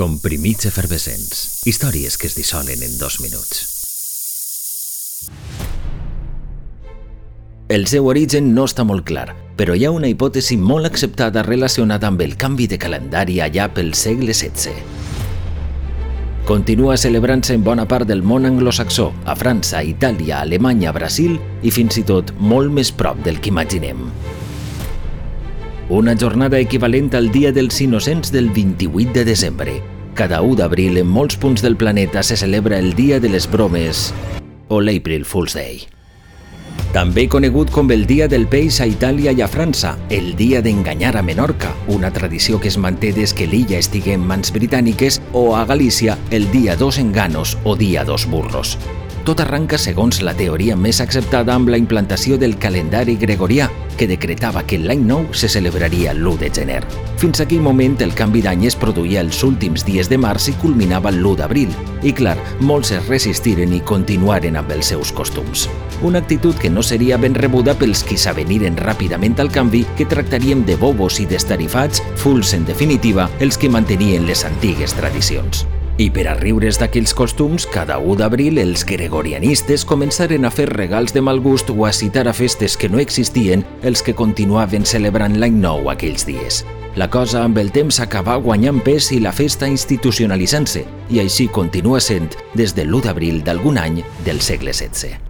Comprimits efervescents. Històries que es dissolen en dos minuts. El seu origen no està molt clar, però hi ha una hipòtesi molt acceptada relacionada amb el canvi de calendari allà pel segle XVI. Continua celebrant-se en bona part del món anglosaxó, a França, Itàlia, Alemanya, Brasil i fins i tot molt més prop del que imaginem. Una jornada equivalent al Dia dels Innocents del 28 de desembre. Cada 1 d'abril en molts punts del planeta se celebra el Dia de les Bromes o l'April Fool's Day. També conegut com el Dia del Peix a Itàlia i a França, el Dia d'enganyar a Menorca, una tradició que es manté des que l'illa estigui en mans britàniques, o a Galícia, el Dia dos enganos o Dia dos burros. Tot arranca segons la teoria més acceptada amb la implantació del calendari gregorià, que decretava que l'any nou se celebraria l'1 de gener. Fins aquell moment el canvi d'any es produïa els últims dies de març i culminava l'1 d'abril. I clar, molts es resistiren i continuaren amb els seus costums. Una actitud que no seria ben rebuda pels qui s'aveniren ràpidament al canvi que tractaríem de bobos i destarifats, fulls en definitiva, els que mantenien les antigues tradicions. I per a riure's d'aquells costums, cada 1 d'abril els gregorianistes començaren a fer regals de mal gust o a citar a festes que no existien els que continuaven celebrant l'any nou aquells dies. La cosa amb el temps acabà guanyant pes i la festa institucionalitzant-se, i així continua sent des de l'1 d'abril d'algun any del segle XVI.